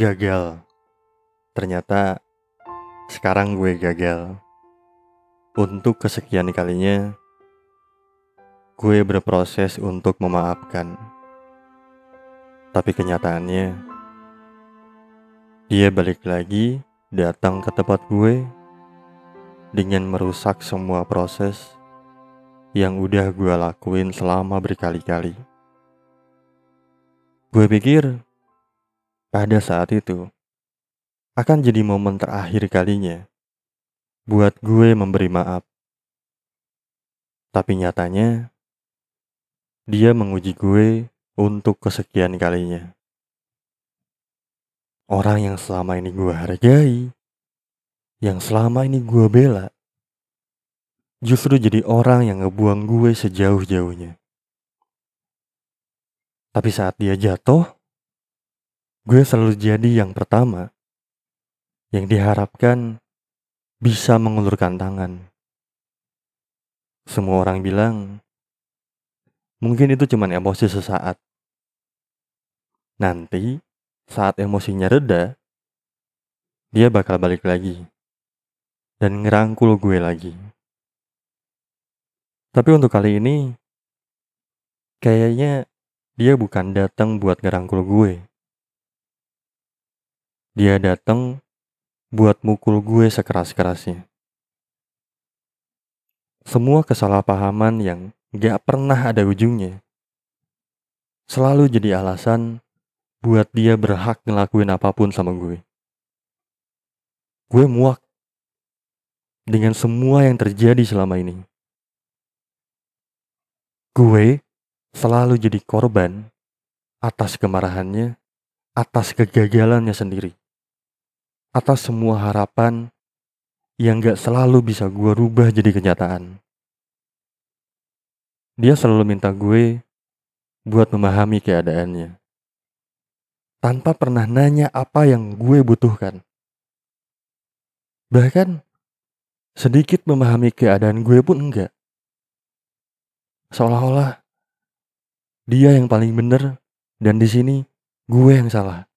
gagal. Ternyata sekarang gue gagal. Untuk kesekian kalinya, gue berproses untuk memaafkan. Tapi kenyataannya, dia balik lagi datang ke tempat gue dengan merusak semua proses yang udah gue lakuin selama berkali-kali. Gue pikir pada saat itu akan jadi momen terakhir kalinya buat gue memberi maaf. Tapi nyatanya dia menguji gue untuk kesekian kalinya. Orang yang selama ini gue hargai, yang selama ini gue bela, justru jadi orang yang ngebuang gue sejauh-jauhnya. Tapi saat dia jatuh, gue selalu jadi yang pertama yang diharapkan bisa mengulurkan tangan. Semua orang bilang, mungkin itu cuma emosi sesaat. Nanti, saat emosinya reda, dia bakal balik lagi dan ngerangkul gue lagi. Tapi untuk kali ini, kayaknya dia bukan datang buat ngerangkul gue. Dia datang buat mukul gue sekeras-kerasnya. Semua kesalahpahaman yang gak pernah ada ujungnya selalu jadi alasan buat dia berhak ngelakuin apa pun sama gue. Gue muak dengan semua yang terjadi selama ini. Gue selalu jadi korban atas kemarahannya, atas kegagalannya sendiri, atas semua harapan yang gak selalu bisa gue rubah jadi kenyataan. Dia selalu minta gue buat memahami keadaannya, tanpa pernah nanya apa yang gue butuhkan. Bahkan sedikit memahami keadaan gue pun enggak. Seolah-olah dia yang paling bener dan di sini gue yang salah.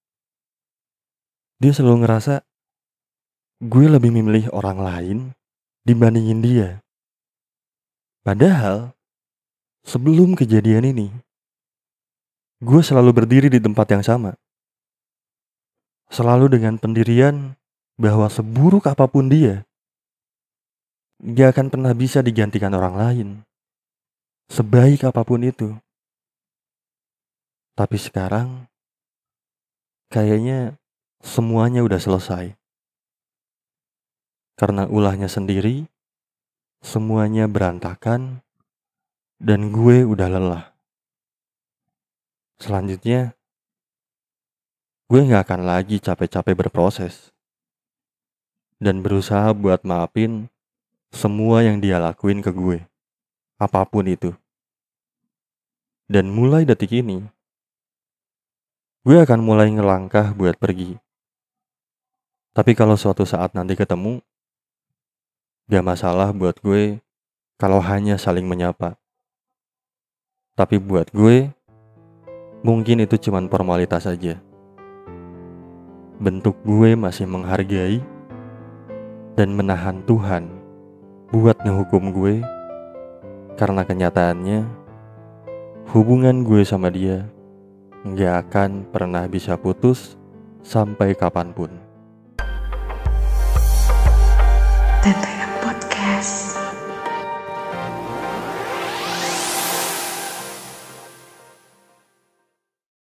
Dia selalu ngerasa gue lebih memilih orang lain dibandingin dia. Padahal sebelum kejadian ini, gue selalu berdiri di tempat yang sama. Selalu dengan pendirian bahwa seburuk apa pun dia, gak akan pernah bisa digantikan orang lain. Sebaik apa pun itu. Tapi sekarang kayaknya semuanya udah selesai. Karena ulahnya sendiri, semuanya berantakan dan gue udah lelah. Selanjutnya, gue gak akan lagi capek-capek berproses dan berusaha buat maafin semua yang dia lakuin ke gue, apa pun itu. Dan mulai detik ini, gue akan mulai ngelangkah buat pergi. Tapi kalau suatu saat nanti ketemu, gak masalah buat gue kalau hanya saling menyapa. Tapi buat gue, mungkin itu cuma formalitas saja. Bentuk gue masih menghargai dan menahan Tuhan buat ngehukum gue karena kenyataannya hubungan gue sama dia nggak akan pernah bisa putus sampai kapan pun. Te